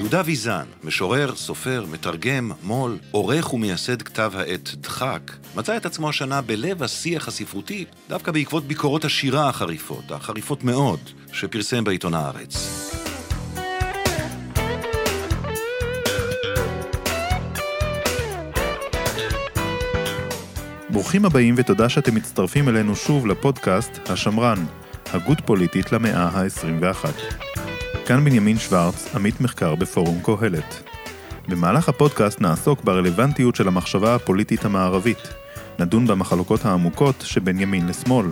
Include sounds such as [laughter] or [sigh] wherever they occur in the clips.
יהודה ויזן, משורר, סופר, מתרגם, מו"ל, עורך ומייסד כתב העת דחק, מצא את עצמו השנה בלב השיח הספרותי, דווקא בעקבות ביקורות השירה החריפות, החריפות מאוד, שפרסם בעיתון הארץ. ברוכים הבאים ותודה שאתם מצטרפים אלינו שוב לפודקאסט השמרן, הגות פוליטית למאה ה-21. כאן בנימין שוורץ, עמית מחקר בפורום קהלת. במהלך הפודקאסט נעסוק ברלוונטיות של המחשבה הפוליטית המערבית, נדון במחלוקות העמוקות שבין ימין לשמאל,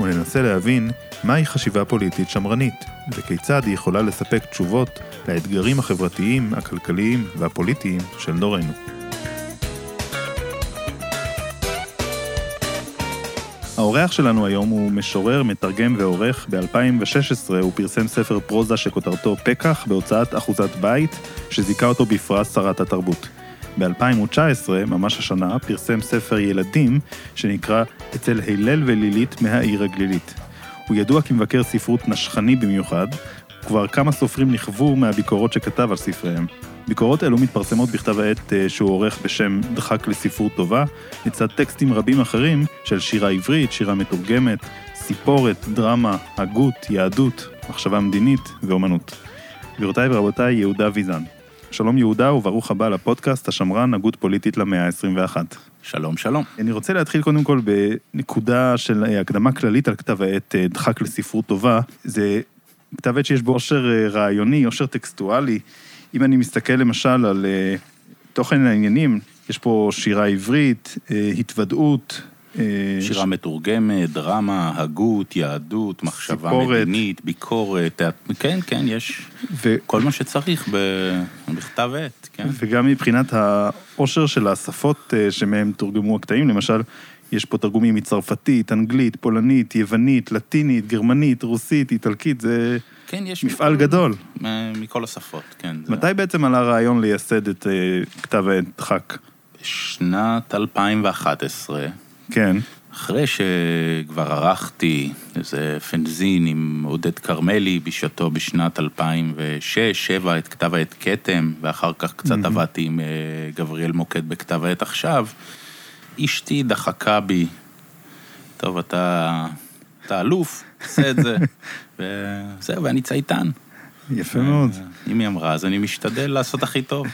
וננסה להבין מהי חשיבה פוליטית שמרנית, וכיצד היא יכולה לספק תשובות לאתגרים החברתיים, הכלכליים והפוליטיים של דורנו. האורח שלנו היום הוא משורר, מתרגם ועורך. ב-2016 הוא פרסם ספר פרוזה שכותרתו פקח בהוצאת אחוזת בית, שזיכה אותו בפרס שרת התרבות. ב-2019, ממש השנה, פרסם ספר ילדים שנקרא אצל הלל ולילית מהעיר הגלילית. הוא ידוע כמבקר ספרות נשכני במיוחד, וכבר כמה סופרים נכוו מהביקורות שכתב על ספריהם. ביקורות אלו מתפרסמות בכתב העת אה, שהוא עורך בשם דחק לספרות טובה, לצד טקסטים רבים אחרים של שירה עברית, שירה מתורגמת, סיפורת, דרמה, הגות, יהדות, מחשבה מדינית ואומנות. גבירותיי ורבותיי, יהודה ויזן. שלום יהודה וברוך הבא לפודקאסט השמרן, הגות פוליטית למאה ה-21. שלום, שלום. אני רוצה להתחיל קודם כל בנקודה של אה, הקדמה כללית על כתב העת אה, דחק לספרות טובה. זה כתב עת שיש בו עושר רעיוני, עושר טקסטואלי. אם אני מסתכל למשל על uh, תוכן העניינים, יש פה שירה עברית, uh, התוודעות. Uh, שירה ש... מתורגמת, דרמה, הגות, יהדות, מחשבה סיפורת. מדינית, ביקורת, כן, כן, יש ו... כל מה שצריך בכתב עת, כן. וגם מבחינת העושר של השפות שמהם תורגמו הקטעים, למשל, יש פה תרגומים מצרפתית, אנגלית, פולנית, יוונית, לטינית, גרמנית, רוסית, איטלקית, זה... כן, יש... מפעל מכל, גדול. מכל השפות, כן. מתי זה... בעצם עלה הרעיון לייסד את uh, כתב הדחק? שנת 2011. כן. אחרי שכבר ערכתי איזה פנזין עם עודד כרמלי בשעתו בשנת 2006-2007 את כתב העת כתם, ואחר כך קצת mm-hmm. עבדתי עם uh, גבריאל מוקד בכתב העת עכשיו, אשתי דחקה בי, טוב, אתה, אתה אלוף, עושה את זה. [laughs] וזהו, ואני צייתן. יפה מאוד. אם היא אמרה, אז אני משתדל לעשות הכי טוב.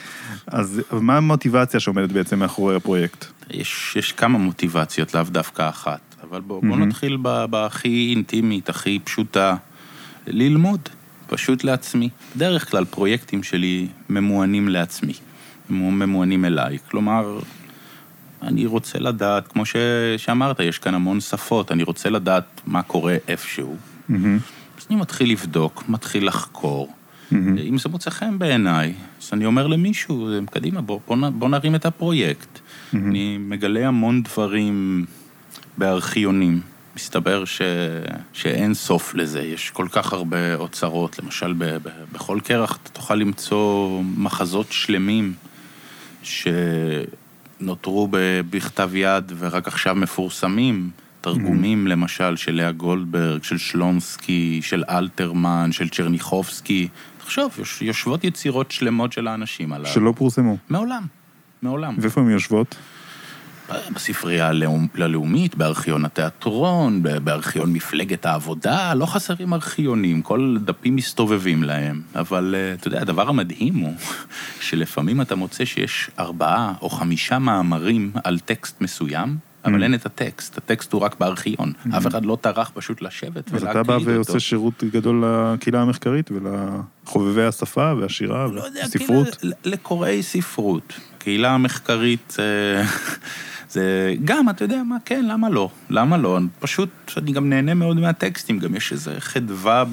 אז מה המוטיבציה שעומדת בעצם מאחורי הפרויקט? יש, יש כמה מוטיבציות, לאו דווקא אחת. אבל בואו בוא נתחיל בהכי אינטימית, הכי פשוטה, ללמוד, פשוט לעצמי. בדרך כלל פרויקטים שלי ממוענים לעצמי, ממוענים אליי. כלומר, אני רוצה לדעת, כמו ש... שאמרת, יש כאן המון שפות, אני רוצה לדעת מה קורה איפשהו. Mm-hmm. אז אני מתחיל לבדוק, מתחיל לחקור. Mm-hmm. אם זה מוצא חן בעיניי, אז אני אומר למישהו, קדימה, בוא, בוא, בוא נרים את הפרויקט. Mm-hmm. אני מגלה המון דברים בארכיונים. מסתבר ש... שאין סוף לזה, יש כל כך הרבה אוצרות, למשל ב... ב... בכל קרח אתה תוכל למצוא מחזות שלמים שנותרו בכתב יד ורק עכשיו מפורסמים. תרגומים, mm-hmm. למשל, של לאה גולדברג, של שלונסקי, של אלתרמן, של צ'רניחובסקי. תחשוב, יושבות יצירות שלמות של האנשים הללו. שלא פורסמו. מעולם, מעולם. ואיפה הן יושבות? בספרייה הלאומית, בארכיון התיאטרון, בארכיון מפלגת העבודה, לא חסרים ארכיונים, כל דפים מסתובבים להם. אבל אה, אתה יודע, הדבר המדהים הוא [laughs] שלפעמים אתה מוצא שיש ארבעה או חמישה מאמרים על טקסט מסוים, אבל mm. אין את הטקסט, הטקסט הוא רק בארכיון. Mm. אף אחד לא טרח פשוט לשבת ולהקליד אותו. אז אתה בא ועושה שירות גדול לקהילה המחקרית ולחובבי השפה והשירה והספרות? לא לקוראי ספרות. קהילה המחקרית [laughs] זה גם, אתה יודע מה, כן, למה לא? למה לא? פשוט, אני גם נהנה מאוד מהטקסטים, גם יש איזו חדווה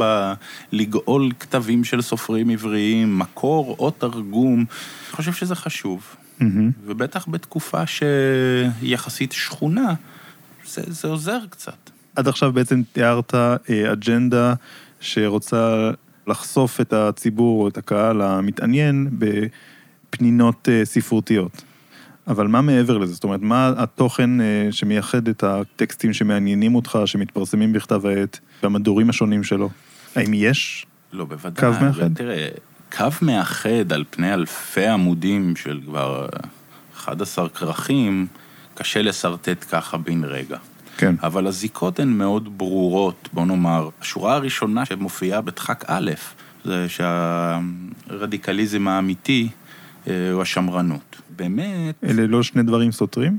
בלגאול כתבים של סופרים עבריים, מקור או תרגום. אני חושב שזה חשוב. Mm-hmm. ובטח בתקופה שיחסית שכונה, זה, זה עוזר קצת. עד עכשיו בעצם תיארת אה, אג'נדה שרוצה לחשוף את הציבור או את הקהל המתעניין בפנינות אה, ספרותיות. אבל מה מעבר לזה? זאת אומרת, מה התוכן אה, שמייחד את הטקסטים שמעניינים אותך, שמתפרסמים בכתב העת, במדורים השונים שלו? האם יש לא, בוודאי. קו מאחד? תראה, קו מאחד על פני אלפי עמודים של כבר 11 כרכים, קשה לשרטט ככה בן רגע. כן. אבל הזיקות הן מאוד ברורות, בוא נאמר. השורה הראשונה שמופיעה בדחק א', זה שהרדיקליזם האמיתי אה, הוא השמרנות. באמת... אלה לא שני דברים סותרים?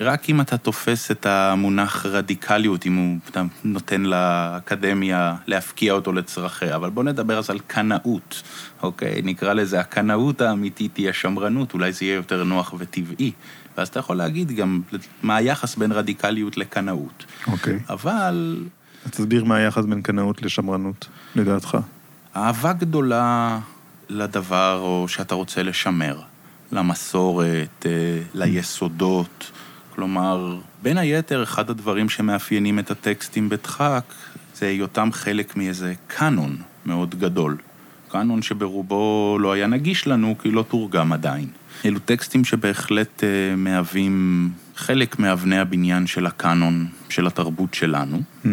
רק אם אתה תופס את המונח רדיקליות, אם הוא אתה נותן לאקדמיה להפקיע אותו לצרכיה, אבל בוא נדבר אז על קנאות, אוקיי? נקרא לזה הקנאות האמיתית היא השמרנות, אולי זה יהיה יותר נוח וטבעי. ואז אתה יכול להגיד גם מה היחס בין רדיקליות לקנאות. אוקיי. אבל... אז תסביר מה היחס בין קנאות לשמרנות, לדעתך. אהבה גדולה לדבר או שאתה רוצה לשמר, למסורת, אה, ליסודות. כלומר, בין היתר, אחד הדברים שמאפיינים את הטקסטים בדחק, זה היותם חלק מאיזה קאנון מאוד גדול. קאנון שברובו לא היה נגיש לנו, כי לא תורגם עדיין. אלו טקסטים שבהחלט uh, מהווים חלק מאבני הבניין של הקאנון, של התרבות שלנו, mm-hmm.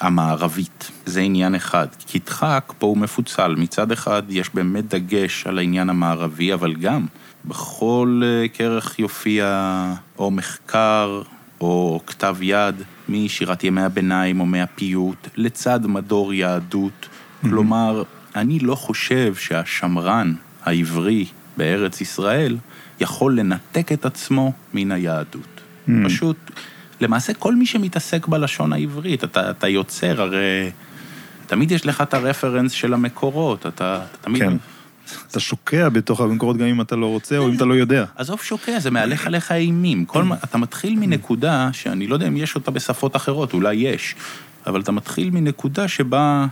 המערבית. זה עניין אחד. כי דחק פה הוא מפוצל. מצד אחד יש באמת דגש על העניין המערבי, אבל גם בכל uh, כרך יופיע או מחקר או כתב יד משירת ימי הביניים או מהפיוט, לצד מדור יהדות. Mm-hmm. כלומר, אני לא חושב שהשמרן העברי בארץ ישראל יכול לנתק את עצמו מן היהדות. Mm. פשוט, למעשה כל מי שמתעסק בלשון העברית, אתה, אתה יוצר, הרי תמיד יש לך את הרפרנס של המקורות, אתה, אתה תמיד... כן. אתה שוקע בתוך המקורות גם אם אתה לא רוצה או אם אתה לא יודע. עזוב שוקע, זה מהלך עליך אימים. אתה מתחיל מנקודה שאני לא יודע אם יש אותה בשפות אחרות, אולי יש, אבל אתה מתחיל מנקודה שבה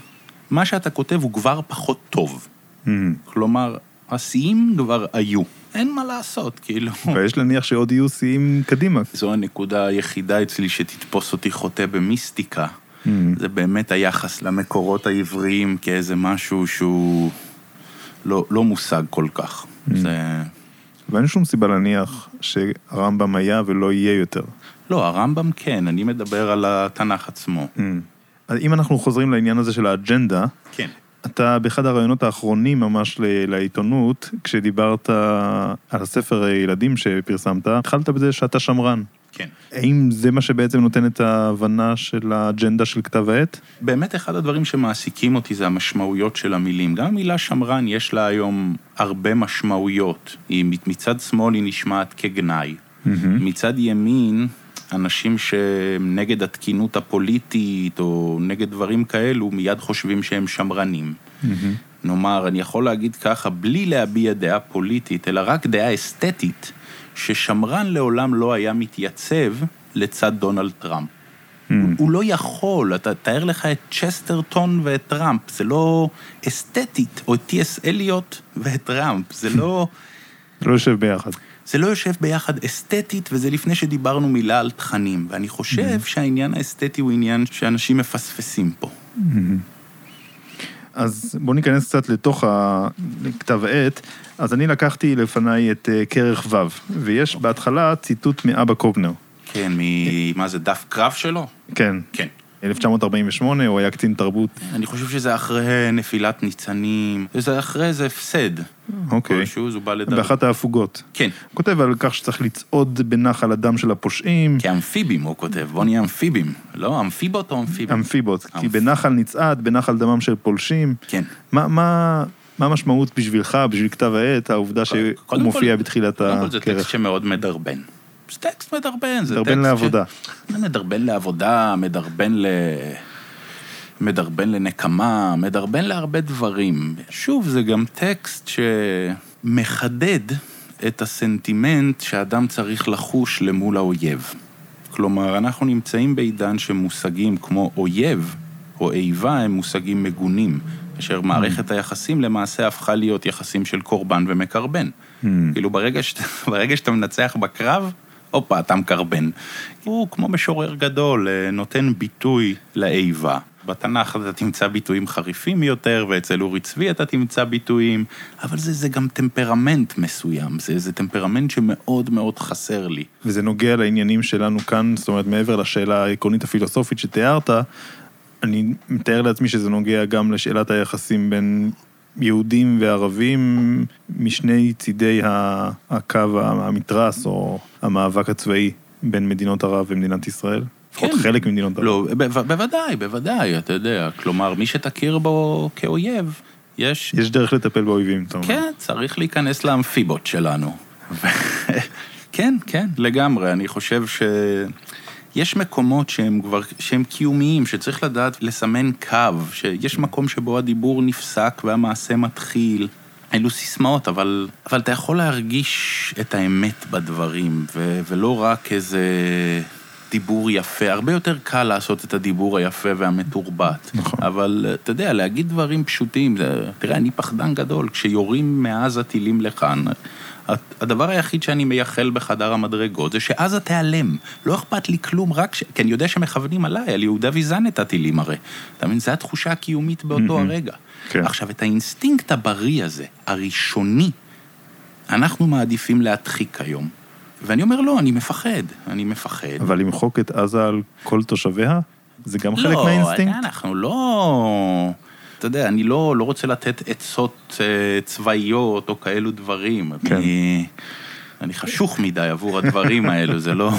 מה שאתה כותב הוא כבר פחות טוב. Mm. כלומר, השיאים כבר היו. אין מה לעשות, כאילו. ויש להניח שעוד יהיו שיאים קדימה. זו הנקודה היחידה אצלי שתתפוס אותי חוטא במיסטיקה. Mm. זה באמת היחס למקורות העבריים כאיזה משהו שהוא לא, לא מושג כל כך. Mm. זה... ואין שום סיבה להניח שהרמב"ם היה ולא יהיה יותר. לא, הרמב"ם כן, אני מדבר על התנ"ך עצמו. Mm. אם אנחנו חוזרים לעניין הזה של האג'נדה, כן. אתה באחד הראיונות האחרונים ממש לעיתונות, כשדיברת על הספר ילדים שפרסמת, התחלת בזה שאתה שמרן. כן. האם זה מה שבעצם נותן את ההבנה של האג'נדה של כתב העת? באמת אחד הדברים שמעסיקים אותי זה המשמעויות של המילים. גם המילה שמרן יש לה היום הרבה משמעויות. היא מצד שמאל היא נשמעת כגנאי. Mm-hmm. מצד ימין אנשים שהם נגד התקינות הפוליטית או נגד דברים כאלו, מיד חושבים שהם שמרנים. אמהמ. נאמר, אני יכול להגיד ככה, בלי להביע דעה פוליטית, אלא רק דעה אסתטית, ששמרן לעולם לא היה מתייצב לצד דונלד טראמפ. אממ. הוא לא יכול, אתה תאר לך את צ'סטרטון ואת טראמפ, זה לא אסתטית, או את טי.אס אליוט ואת טראמפ, זה לא... [laughs] לא יושב ביחד. זה לא יושב ביחד אסתטית, וזה לפני שדיברנו מילה על תכנים. ואני חושב mm-hmm. שהעניין האסתטי הוא עניין שאנשים מפספסים פה. Mm-hmm. אז בואו ניכנס קצת לתוך הכתב העת. אז אני לקחתי לפניי את אה, כרך ו', ויש בהתחלה ציטוט מאבא קובנר. כן, ממה זה, דף קרב שלו? כן. כן. 1948, הוא היה קצין תרבות. אני חושב שזה אחרי נפילת ניצנים, זה אחרי איזה הפסד. אוקיי. כלשהו, הוא בא לדבר. באחת ההפוגות. כן. הוא כותב על כך שצריך לצעוד בנחל הדם של הפושעים. כאמפיבים, הוא כותב, בוא נהיה אמפיבים. לא, אמפיבות או אמפיבים? אמפיבות, כי בנחל נצעד, בנחל דמם של פולשים. כן. מה, מה... מה המשמעות בשבילך, בשביל כתב העת, העובדה שהוא מופיע בתחילת הכרך? קודם כל זה טקסט שמאוד מדרבן. זה טקסט מדרבן, זה מדרבן לעבודה. ש... מדרבן לעבודה, מדרבן ל... מדרבן לנקמה, מדרבן להרבה דברים. שוב, זה גם טקסט שמחדד את הסנטימנט שאדם צריך לחוש למול האויב. כלומר, אנחנו נמצאים בעידן שמושגים כמו אויב או איבה הם מושגים מגונים, אשר מערכת היחסים למעשה הפכה להיות יחסים של קורבן ומקרבן. Mm. כאילו ברגע, שאת, [laughs] ברגע שאתה מנצח בקרב, הופה, אתה מקרבן. הוא כמו משורר גדול, אה, נותן ביטוי לאיבה. בתנ"ך אתה תמצא ביטויים חריפים יותר, ואצל אורי צבי אתה תמצא ביטויים, אבל זה, זה גם טמפרמנט מסוים, זה, זה טמפרמנט שמאוד מאוד חסר לי. וזה נוגע לעניינים שלנו כאן, זאת אומרת, מעבר לשאלה העקרונית הפילוסופית שתיארת, אני מתאר לעצמי שזה נוגע גם לשאלת היחסים בין יהודים וערבים משני צידי הקו המתרס או המאבק הצבאי בין מדינות ערב ומדינת ישראל? לפחות כן. חלק ממדינות ערב. לא, ב- ב- בוודאי, בוודאי, אתה יודע. כלומר, מי שתכיר בו כאויב, יש... יש דרך לטפל באויבים, אתה אומר. כן, צריך להיכנס לאמפיבות שלנו. [laughs] כן, כן, לגמרי. אני חושב ש... יש מקומות שהם כבר, שהם קיומיים, שצריך לדעת לסמן קו, שיש מקום שבו הדיבור נפסק והמעשה מתחיל. אלו סיסמאות, אבל, אבל אתה יכול להרגיש את האמת בדברים, ו, ולא רק איזה דיבור יפה. הרבה יותר קל לעשות את הדיבור היפה והמתורבת. נכון. אבל אתה יודע, להגיד דברים פשוטים, תראה, אני פחדן גדול, כשיורים מעזה טילים לכאן, הדבר היחיד שאני מייחל בחדר המדרגות זה שעזה תיעלם. לא אכפת לי כלום, רק ש... כי אני יודע שמכוונים עליי, על יהודה ויזן את הטילים הרי. אתה מבין? זו התחושה הקיומית באותו. הרגע. כן. עכשיו, את האינסטינקט הבריא הזה, הראשוני, אנחנו מעדיפים להדחיק היום. ואני אומר, לא, אני מפחד, אני מפחד. אבל למחוק את עזה על כל תושביה? זה גם חלק לא, מהאינסטינקט? אנחנו לא... אתה יודע, אני לא, לא רוצה לתת עצות אה, צבאיות או כאלו דברים. כן. אני, אני חשוך מדי עבור הדברים [laughs] האלו, זה לא...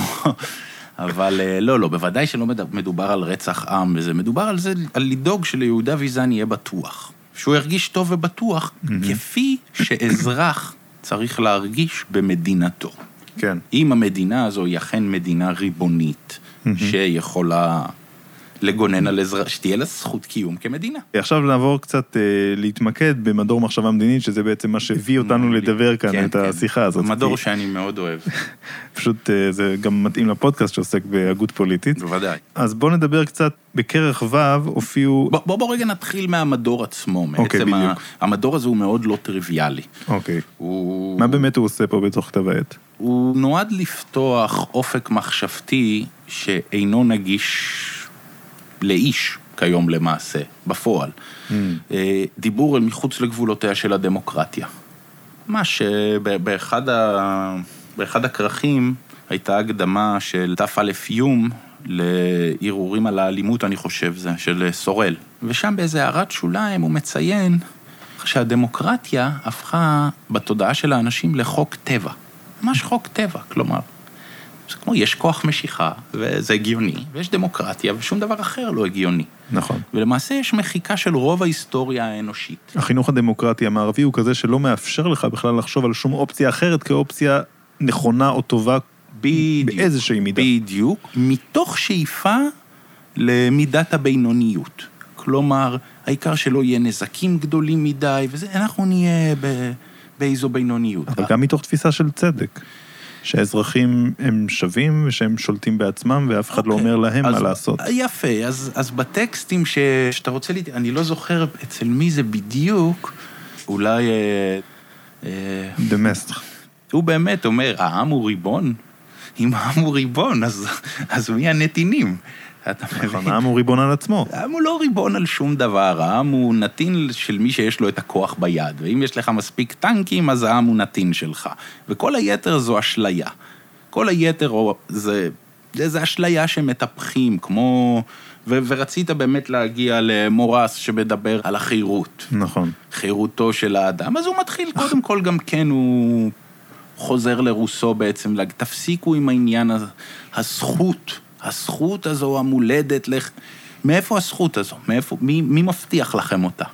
אבל אה, לא, לא, בוודאי שלא מד- מדובר על רצח עם וזה, מדובר על זה, על לדאוג שליהודה ויזן יהיה בטוח. שהוא ירגיש טוב ובטוח, כפי שאזרח צריך להרגיש במדינתו. כן. אם המדינה הזו היא אכן מדינה ריבונית, שיכולה לגונן על אזרח, שתהיה לה זכות קיום כמדינה. עכשיו נעבור קצת אה, להתמקד במדור מחשבה מדינית, שזה בעצם מה שהביא אותנו לדבר כאן כן, את כן. השיחה הזאת. מדור כי שאני מאוד אוהב, [laughs] פשוט אה, זה גם מתאים לפודקאסט שעוסק בהגות פוליטית. בוודאי. אז בואו נדבר קצת, בכרך ו' הופיעו... בוא, בוא, בוא רגע נתחיל מהמדור עצמו. אוקיי, בעצם ה- בדיוק. המדור הזה הוא מאוד לא טריוויאלי. אוקיי. הוא... מה באמת הוא עושה פה בתוך כתב העת? הוא נועד לפתוח אופק מחשבתי שאינו נגיש לאיש כיום למעשה, בפועל. אה, דיבור אל מחוץ לגבולותיה של הדמוקרטיה. ממש אה, ב- באחד, ה... באחד הכרכים הייתה הקדמה של תא יום לערעורים על האלימות, אני חושב, זה, של סורל. ושם באיזה הערת שוליים הוא מציין שהדמוקרטיה הפכה בתודעה של האנשים לחוק טבע. ממש חוק טבע, כלומר. זה כמו, יש כוח משיכה, וזה הגיוני, ויש דמוקרטיה, ושום דבר אחר לא הגיוני. נכון. ולמעשה יש מחיקה של רוב ההיסטוריה האנושית. החינוך הדמוקרטי המערבי הוא כזה שלא מאפשר לך בכלל לחשוב על שום אופציה אחרת כאופציה נכונה או טובה בדיוק. באיזושהי מידה. בדיוק, מתוך שאיפה למידת הבינוניות. כלומר, העיקר שלא יהיה נזקים גדולים מדי, וזה, אנחנו נהיה ב, באיזו בינוניות. אבל גם מתוך תפיסה של צדק. שהאזרחים הם שווים ושהם שולטים בעצמם ואף אחד לא אוקיי. אומר להם אז- מה לעשות. יפה, אז, אז בטקסטים ש, שאתה רוצה, להת... אני לא זוכר אצל מי זה בדיוק, אולי... אה, אה, דמסטר. הוא באמת אומר, העם הוא ריבון? אם העם הוא ריבון, אז, אז מי הנתינים? אתה נכון, מבין? העם הוא ריבון על עצמו. העם הוא לא ריבון על שום דבר, העם הוא נתין של מי שיש לו את הכוח ביד, ואם יש לך מספיק טנקים, אז העם הוא נתין שלך. וכל היתר זו אשליה. כל היתר זה, זה, אשליה שמטפחים, כמו... ו, ורצית באמת להגיע למורס שמדבר על החירות. נכון. חירותו של האדם, אז הוא מתחיל, קודם כל גם כן הוא חוזר לרוסו בעצם, תפסיקו עם העניין הזכות, הזכות הזו המולדת, לך... מאיפה הזכות הזו? מאיפה, מי, מי מבטיח לכם אותה?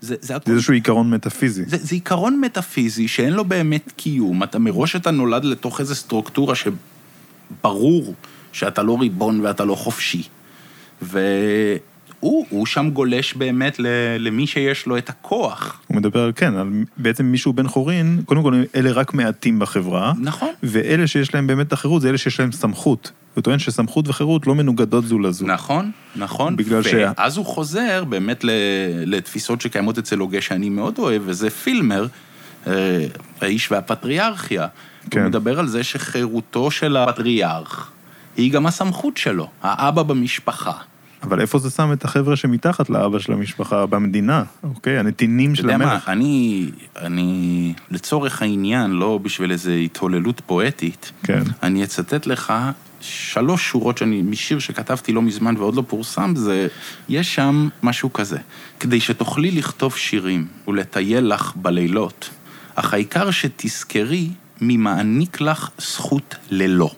זה, זה, הכל, זה איזשהו עיקרון מטאפיזי. זה, זה עיקרון מטאפיזי שאין לו באמת קיום, אתה מראש אתה נולד לתוך איזו סטרוקטורה שברור שאתה לא ריבון ואתה לא חופשי. והוא הוא שם גולש באמת ל- למי שיש לו את הכוח. הוא מדבר כן, על בעצם מישהו בן חורין, קודם כל אלה רק מעטים בחברה, נכון. ואלה שיש להם באמת את החירות זה אלה שיש להם סמכות. הוא טוען שסמכות וחירות לא מנוגדות זו לזו. נכון, נכון. בגלל שה- ואז הוא חוזר באמת לתפיסות שקיימות אצל הוגה שאני מאוד אוהב, וזה פילמר, אה, האיש והפטריארכיה. כן. הוא מדבר על זה שחירותו של הפטריארך היא גם הסמכות שלו, האבא במשפחה. אבל איפה זה שם את החבר'ה שמתחת לאבא של המשפחה, במדינה, אוקיי? הנתינים אתה של יודע מה, המלך. אני, אני, לצורך העניין, לא בשביל איזו התהוללות פואטית, כן. אני אצטט לך שלוש שורות שאני, משיר שכתבתי לא מזמן ועוד לא פורסם, זה, יש שם משהו כזה. כדי שתוכלי לכתוב שירים ולטייל לך בלילות, אך העיקר שתזכרי מי מעניק לך זכות ללא.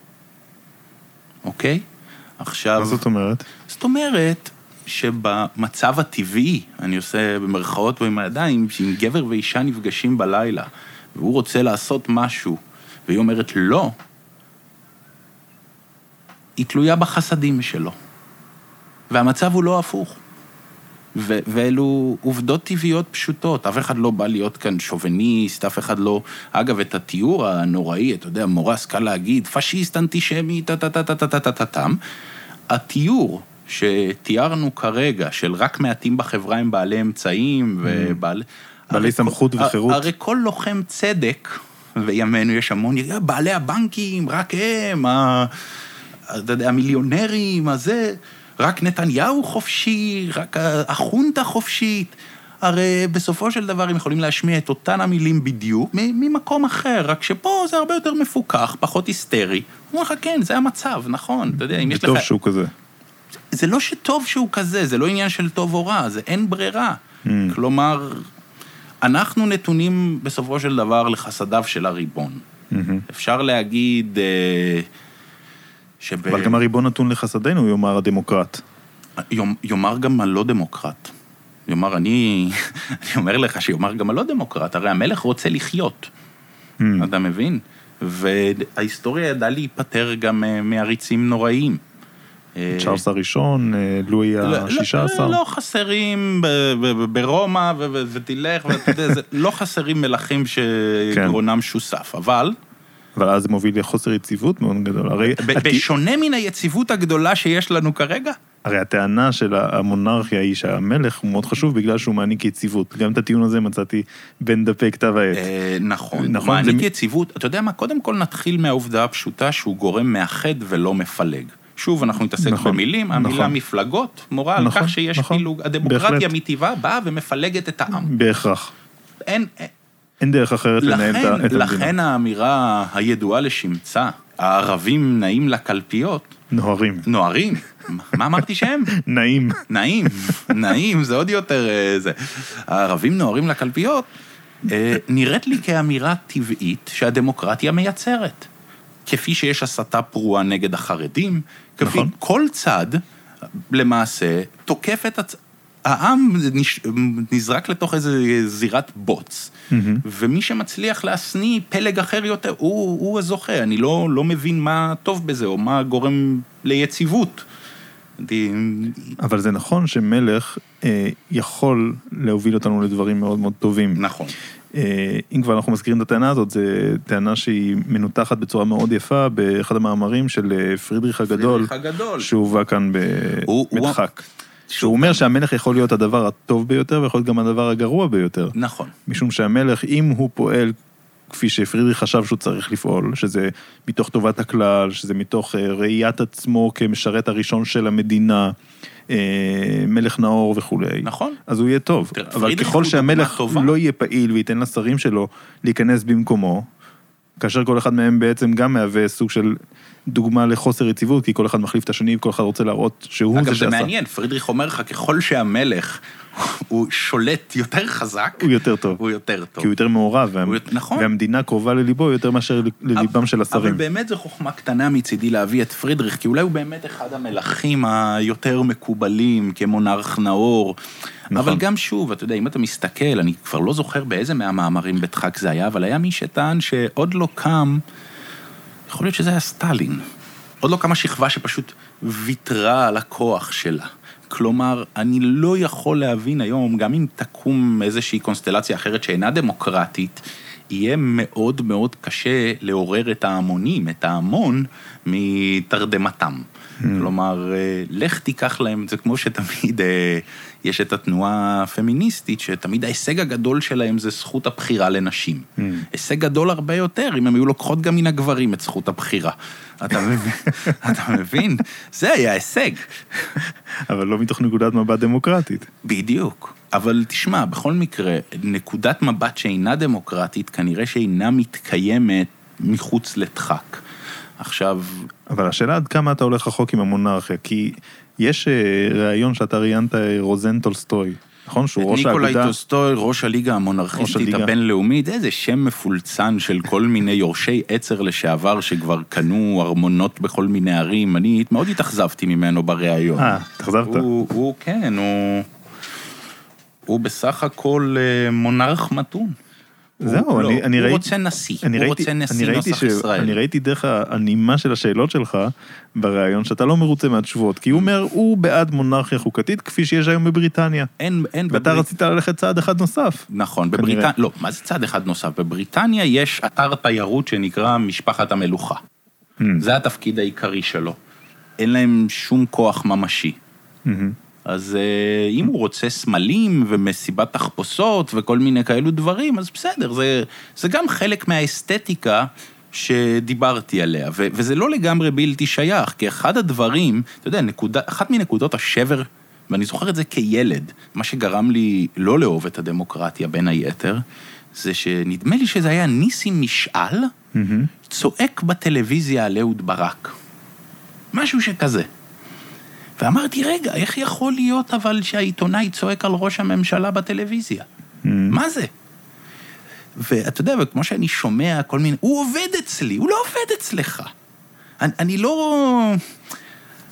אוקיי? עכשיו... מה זאת אומרת? זאת אומרת שבמצב הטבעי, אני עושה במרכאות פה עם הידיים, שאם גבר ואישה נפגשים בלילה, והוא רוצה לעשות משהו, והיא אומרת לא, היא תלויה בחסדים שלו. והמצב הוא לא הפוך. ו- ואלו עובדות טבעיות פשוטות, אף אחד לא בא להיות כאן שוביניסט, אף אחד לא... אגב, את התיאור הנוראי, אתה יודע, מורס קל להגיד, פשיסט, אנטישמי, טה-טה-טה-טה-טה-טה-טם, התיאור שתיארנו כרגע, של רק מעטים בחברה הם בעלי אמצעים ובעלי... בעלי סמכות וחירות. הרי כל לוחם צדק, וימינו יש המון, בעלי הבנקים, רק הם. אתה יודע, המיליונרים, הזה, רק נתניהו חופשי, רק החונטה חופשית. הרי בסופו של דבר הם יכולים להשמיע את אותן המילים בדיוק ממקום אחר, רק שפה זה הרבה יותר מפוקח, פחות היסטרי. הוא אומר לך, כן, זה המצב, נכון, אתה יודע, אם יש לך... וטוב שהוא כזה. זה לא שטוב שהוא כזה, זה לא עניין של טוב או רע, זה אין ברירה. Mm. כלומר, אנחנו נתונים בסופו של דבר לחסדיו של הריבון. Mm-hmm. אפשר להגיד... אה, שב... אבל גם הריבון נתון לחסדינו, יאמר הדמוקרט. יאמר גם הלא דמוקרט. יאמר, אני, [laughs] אני אומר לך שיאמר גם הלא דמוקרט, הרי המלך רוצה לחיות. Mm. אתה מבין? וההיסטוריה ידעה להיפטר גם אה, מעריצים נוראיים. צ'ארלס הראשון, אה, לואי השישה עשר. לא חסרים ברומא ותלך, ואתה יודע, לא חסרים מלכים [laughs] שגרונם שוסף, אבל... אבל אז זה מוביל לחוסר יציבות מאוד גדול. הרי... בשונה מן היציבות הגדולה שיש לנו כרגע? הרי הטענה של המונרכיה היא שהמלך הוא מאוד חשוב בגלל שהוא מעניק יציבות. גם את הטיעון הזה מצאתי בין דפי כתב העת. נכון, נכון. מעניק יציבות, אתה יודע מה, קודם כל נתחיל מהעובדה הפשוטה שהוא גורם מאחד ולא מפלג. שוב, אנחנו נתעסק נכון, במילים, המילה נכון. מפלגות מורה על נכון, כך שיש נכון, פילוג. הדמוקרטיה מטבעה באה ומפלגת את העם. בהכרח. אין... אין דרך אחרת לכן, לנהל את המדינה. לכן האמירה הידועה לשמצה, הערבים נעים לקלפיות. נוהרים. נוהרים. מה אמרתי שהם? [laughs] נעים. נעים, נעים, זה עוד יותר זה. הערבים נוהרים לקלפיות, נראית לי כאמירה טבעית שהדמוקרטיה מייצרת. כפי שיש הסתה פרועה נגד החרדים, כפי נכון. כל צד, למעשה, תוקף את הצ... העם נזרק לתוך איזה זירת בוץ, mm-hmm. ומי שמצליח להשניא פלג אחר יותר, הוא, הוא הזוכה. אני לא, לא מבין מה טוב בזה, או מה גורם ליציבות. אבל זה נכון שמלך אה, יכול להוביל אותנו לדברים מאוד מאוד טובים. נכון. אה, אם כבר אנחנו מזכירים את הטענה הזאת, זו טענה שהיא מנותחת בצורה מאוד יפה באחד המאמרים של אה, פרידריך הגדול, פרידריך הגדול. שהובא כאן בדחק. שהוא אומר שהמלך יכול להיות הדבר הטוב ביותר ויכול להיות גם הדבר הגרוע ביותר. נכון. משום שהמלך, אם הוא פועל כפי שפרידריך חשב שהוא צריך לפעול, שזה מתוך טובת הכלל, שזה מתוך ראיית עצמו כמשרת הראשון של המדינה, מלך נאור וכולי. נכון. אז הוא יהיה טוב. אבל ככל שהמלך לא יהיה פעיל וייתן לשרים שלו להיכנס במקומו, כאשר כל אחד מהם בעצם גם מהווה סוג של דוגמה לחוסר יציבות, כי כל אחד מחליף את השני וכל אחד רוצה להראות שהוא זה שעשה. אגב, זה מעניין, פרידריך אומר לך, ככל שהמלך הוא שולט יותר חזק, הוא יותר טוב. הוא יותר טוב. כי הוא יותר מעורב, וה... נכון. והמדינה קרובה לליבו יותר מאשר לליבם של השרים. אבל באמת זו חוכמה קטנה מצידי להביא את פרידריך, כי אולי הוא באמת אחד המלכים היותר מקובלים, כמונרך נאור. נכון. אבל גם שוב, אתה יודע, אם אתה מסתכל, אני כבר לא זוכר באיזה מהמאמרים בדחק זה היה, אבל היה מי שטען שעוד לא קם, יכול להיות שזה היה סטלין. עוד לא קמה שכבה שפשוט ויתרה על הכוח שלה. כלומר, אני לא יכול להבין היום, גם אם תקום איזושהי קונסטלציה אחרת שאינה דמוקרטית, יהיה מאוד מאוד קשה לעורר את ההמונים, את ההמון, מתרדמתם. Mm. כלומר, לך תיקח להם, זה כמו שתמיד יש את התנועה הפמיניסטית, שתמיד ההישג הגדול שלהם זה זכות הבחירה לנשים. Mm. הישג גדול הרבה יותר, אם הם היו לוקחות גם מן הגברים את זכות הבחירה. אתה מבין? [laughs] אתה מבין? זה היה הישג. אבל לא מתוך נקודת מבט דמוקרטית. בדיוק. אבל תשמע, בכל מקרה, נקודת מבט שאינה דמוקרטית, כנראה שאינה מתקיימת מחוץ לדחק. עכשיו, אבל השאלה עד כמה אתה הולך רחוק עם המונרכיה, כי יש אה, ראיון שאתה ראיינת אה, רוזן טולסטוי, נכון? שהוא ראש ניקולאי האגודה. טולסטוי, ראש הליגה המונרכיסטית. הבינלאומית, איזה שם מפולצן של כל מיני יורשי עצר לשעבר שכבר קנו ארמונות בכל מיני ערים. אני מאוד התאכזבתי ממנו בריאיון. אה, התאכזבת? הוא, הוא, כן, הוא... הוא בסך הכל אה, מונרך מתון. זהו, הוא, אני- לא, אני הוא ראיתי- רוצה נשיא, הוא ראיתי, רוצה אני נשיא נוסח ש... ישראל. אני ראיתי דרך הנימה של השאלות שלך בריאיון שאתה לא מרוצה מהתשובות, כי הוא אומר, הוא בעד מונרכיה חוקתית כפי שיש היום בבריטניה. אין, אין ואתה בברית- רצית ללכת צעד אחד נוסף. נכון. בבריטניה, לא, מה זה צד אחד נוסף? בבריטניה יש אתר תיירות שנקרא משפחת המלוכה. Mm. זה התפקיד העיקרי שלו. אין להם שום כוח ממשי. אז אה, אם הוא רוצה סמלים ומסיבת תחפושות וכל מיני כאלו דברים, אז בסדר, זה, זה גם חלק מהאסתטיקה שדיברתי עליה, ו, וזה לא לגמרי בלתי שייך, כי אחד הדברים, אתה יודע, נקודה, אחת מנקודות השבר, ואני זוכר את זה כילד, מה שגרם לי לא לאהוב את הדמוקרטיה בין היתר, זה שנדמה לי שזה היה ניסים משעל, מהמם. צועק בטלוויזיה על אהוד ברק. משהו שכזה. ואמרתי, רגע, איך יכול להיות אבל שהעיתונאי צועק על ראש הממשלה בטלוויזיה? מהמם. מה זה? ואתה יודע, וכמו שאני שומע כל מיני, הוא עובד אצלי, הוא לא עובד אצלך. אני, אני לא...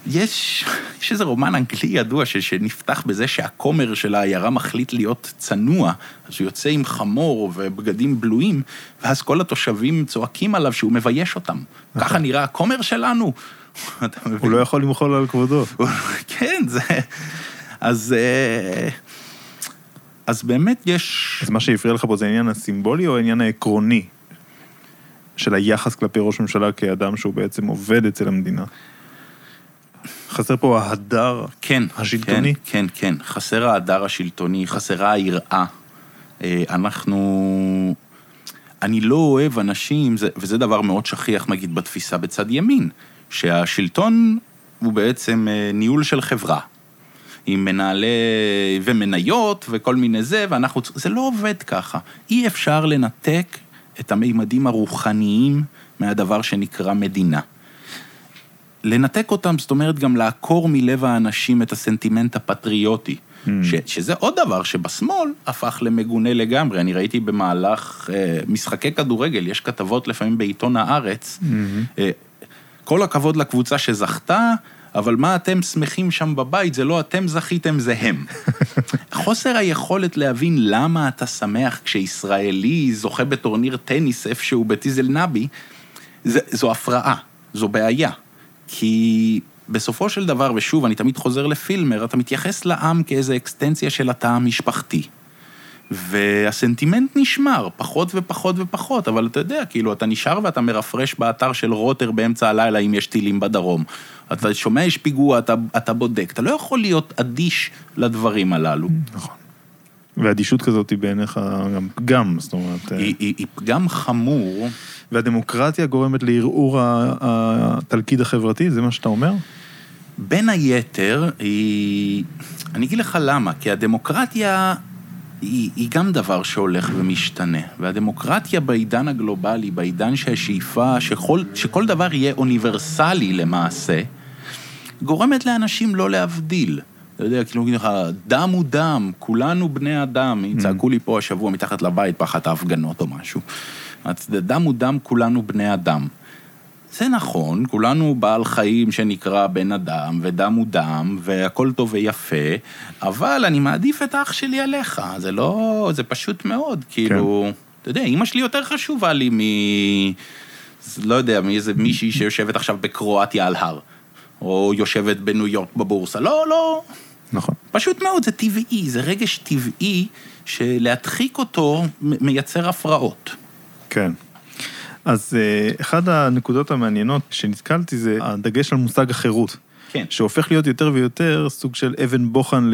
יש, יש איזה רומן אנגלי ידוע ש, שנפתח בזה שהכומר של העיירה מחליט להיות צנוע, אז הוא יוצא עם חמור ובגדים בלויים, ואז כל התושבים צועקים עליו שהוא מבייש אותם. ככה נראה הכומר שלנו. [laughs] אתה מבין? הוא לא יכול למחול על כבודו. [laughs] כן, זה... אז... אה, אז באמת יש... אז מה שהפריע לך פה זה העניין הסימבולי או העניין העקרוני של היחס כלפי ראש ממשלה כאדם שהוא בעצם עובד אצל המדינה? חסר פה ההדר כן, השלטוני? כן, כן, כן. חסר ההדר השלטוני, חסרה היראה. אה, אנחנו... אני לא אוהב אנשים, זה, וזה דבר מאוד שכיח נגיד בתפיסה בצד ימין, שהשלטון הוא בעצם אה, ניהול של חברה. עם מנהלי ומניות וכל מיני זה, ואנחנו... זה לא עובד ככה. אי אפשר לנתק את המימדים הרוחניים מהדבר שנקרא מדינה. לנתק אותם, זאת אומרת גם לעקור מלב האנשים את הסנטימנט הפטריוטי. Mm. ש, שזה עוד דבר שבשמאל הפך למגונה לגמרי. אני ראיתי במהלך אה, משחקי כדורגל, יש כתבות לפעמים בעיתון הארץ, אה, כל הכבוד לקבוצה שזכתה, אבל מה אתם שמחים שם בבית, זה לא אתם זכיתם, זה הם. [laughs] חוסר היכולת להבין למה אתה שמח כשישראלי זוכה בטורניר טניס איפשהו בטיזל נבי, זה, זו הפרעה, זו בעיה. כי בסופו של דבר, ושוב, אני תמיד חוזר לפילמר, אתה מתייחס לעם כאיזו אקסטנציה של התא המשפחתי. והסנטימנט נשמר, פחות ופחות ופחות, אבל אתה יודע, כאילו, אתה נשאר ואתה מרפרש באתר של רוטר באמצע הלילה אם יש טילים בדרום. אתה שומע יש פיגוע, אתה, אתה בודק, אתה לא יכול להיות אדיש לדברים הללו. נכון. ואדישות כזאת היא בעיניך גם פגם, זאת אומרת, אה, היא, היא, היא פגם חמור, והדמוקרטיה גורמת לערעור התלכיד החברתי, זה מה שאתה אומר? בין היתר, היא... אני אגיד לך למה, כי הדמוקרטיה היא, היא גם דבר שהולך ומשתנה. והדמוקרטיה בעידן הגלובלי, בעידן שהשאיפה שכל, שכל דבר יהיה אוניברסלי למעשה, גורמת לאנשים לא להבדיל. אתה יודע, כאילו, להגיד לך, דם הוא דם, כולנו בני אדם. צעקו לי פה השבוע מתחת לבית באחת ההפגנות או משהו. אז דם הוא דם, כולנו בני אדם. זה נכון, כולנו בעל חיים שנקרא בן אדם, ודם הוא דם, והכל טוב ויפה, אבל אני מעדיף את האח שלי עליך, זה לא, זה פשוט מאוד, כאילו, אתה יודע, אימא שלי יותר חשובה לי מ... לא יודע, מאיזה מישהי שיושבת עכשיו בקרואטיה על הר, או יושבת בניו יורק בבורסה, לא, לא, נכון. פשוט מאוד, זה טבעי, זה רגש טבעי שלהדחיק אותו מייצר הפרעות. כן. אז אה, אחת הנקודות המעניינות שנתקלתי זה הדגש על מושג החירות. כן. שהופך להיות יותר ויותר סוג של אבן בוחן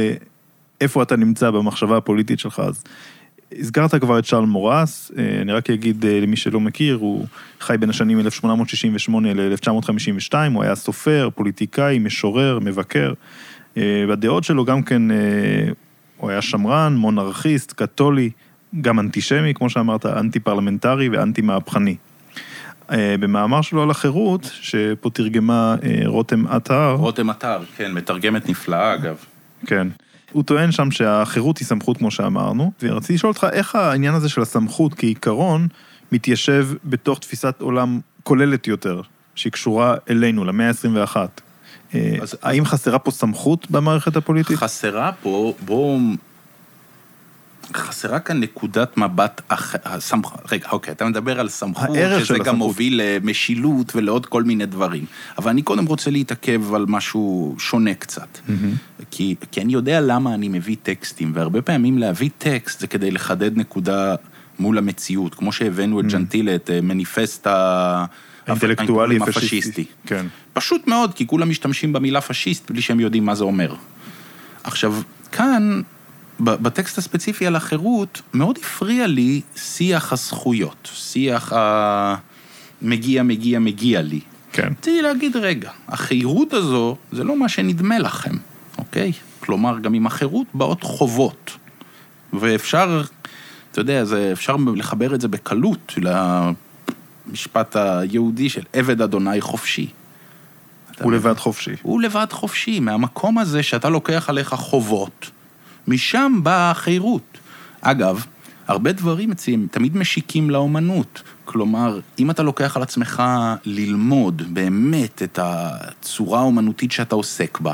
לאיפה אתה נמצא במחשבה הפוליטית שלך. אז הזכרת כבר את שארל מוראס, אה, אני רק אגיד אה, למי שלא מכיר, הוא חי בין השנים 1868 ל-1952, הוא היה סופר, פוליטיקאי, משורר, מבקר. והדעות שלו גם כן, הוא היה שמרן, מונרכיסט, קתולי, גם אנטישמי, כמו שאמרת, אנטי פרלמנטרי ואנטי מהפכני. אה, במאמר שלו על החירות, שפה תרגמה אה, רותם עטר, רותם אתר, כן, מתרגמת נפלאה אגב. כן. הוא טוען שם שהחירות היא סמכות כמו שאמרנו, ורציתי לשאול אותך איך העניין הזה של הסמכות כעיקרון מתיישב בתוך תפיסת עולם כוללת יותר, שהיא קשורה אלינו, למאה ה-21. אז- האם חסרה פה סמכות במערכת הפוליטית? חסרה פה, בואו... חסרה כאן נקודת מבט אחרת, רגע, אוקיי, אתה מדבר על סמכות, שזה גם הסמכות. מוביל למשילות ולעוד כל מיני דברים. אבל אני קודם רוצה להתעכב על משהו שונה קצת. כי, כי אני יודע למה אני מביא טקסטים, והרבה פעמים להביא טקסט זה כדי לחדד נקודה מול המציאות, כמו שהבאנו את ג'נטילה, את אה, מניפסט ה... האינטלקטואלי הפשיסטי. כן. פשוט מאוד, כי כולם משתמשים במילה פשיסט בלי שהם יודעים מה זה אומר. עכשיו, כאן, בטקסט הספציפי על החירות, מאוד הפריע לי שיח הזכויות, שיח ה... מגיע, מגיע, מגיע לי. כן. רציתי להגיד, רגע, החירות הזו זה לא מה שנדמה לכם, אוקיי? כלומר, גם עם החירות באות חובות. ואפשר, אתה יודע, זה, אפשר לחבר את זה בקלות למשפט היהודי של עבד אדוני חופשי. הוא? לבד חופשי. הוא לבד חופשי, מהמקום הזה שאתה לוקח עליך חובות, משם באה החירות. אגב, הרבה דברים אצלי תמיד משיקים לאומנות. כלומר, אם אתה לוקח על עצמך ללמוד באמת את הצורה האומנותית שאתה עוסק בה,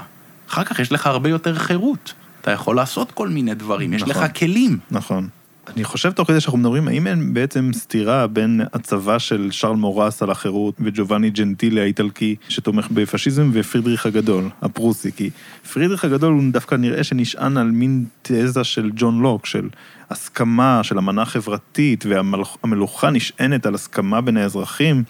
אחר כך יש לך הרבה יותר חירות. אתה יכול לעשות כל מיני דברים, יש נכון. לך כלים. נכון. אני חושב תוך כדי שאנחנו מדברים, האם אין בעצם סתירה בין הצבא של שרל מורס על החירות וג'ובאני ג'נטילי האיטלקי שתומך בפשיזם ופרידריך הגדול, הפרוסי, כי פרידריך הגדול הוא דווקא נראה שנשען על מין תזה של ג'ון לוק, של הסכמה, של אמנה חברתית, והמלוכה נשענת על הסכמה בין האזרחים.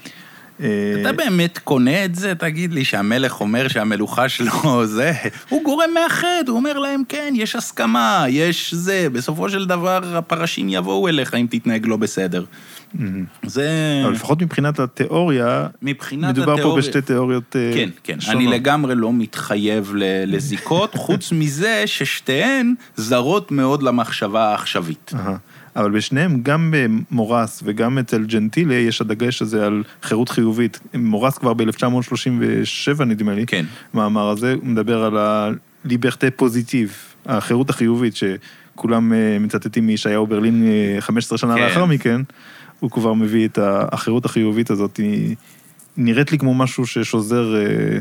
אה, אתה באמת קונה את זה? תגיד לי שהמלך אומר שהמלוכה שלו [laughs] זה... הוא גורם מאחד, הוא אומר להם, כן, יש הסכמה, יש זה, בסופו של דבר הפרשים יבואו אליך אם תתנהג לא בסדר. זה... אבל לפחות מבחינת התיאוריה, מבחינת מדובר פה התיאוריה- בשתי תיאוריות אה, כן, כן, שונות. אני לגמרי לא מתחייב לזיקות, חוץ מזה ששתיהן זרות מאוד למחשבה העכשווית. אבל בשניהם, גם במורס וגם אצל ג'נטילה, יש הדגש הזה על חירות חיובית. מורס כבר ב-1937, נדמה לי, כן. מאמר הזה, הוא מדבר על הליברטה פוזיטיב, החירות החיובית, שכולם אה, מצטטים מישעיהו ברלין אה, 15 שנה כן. לאחר מכן, הוא כבר מביא את החירות החיובית הזאת, היא נראית לי כמו משהו ששוזר אה,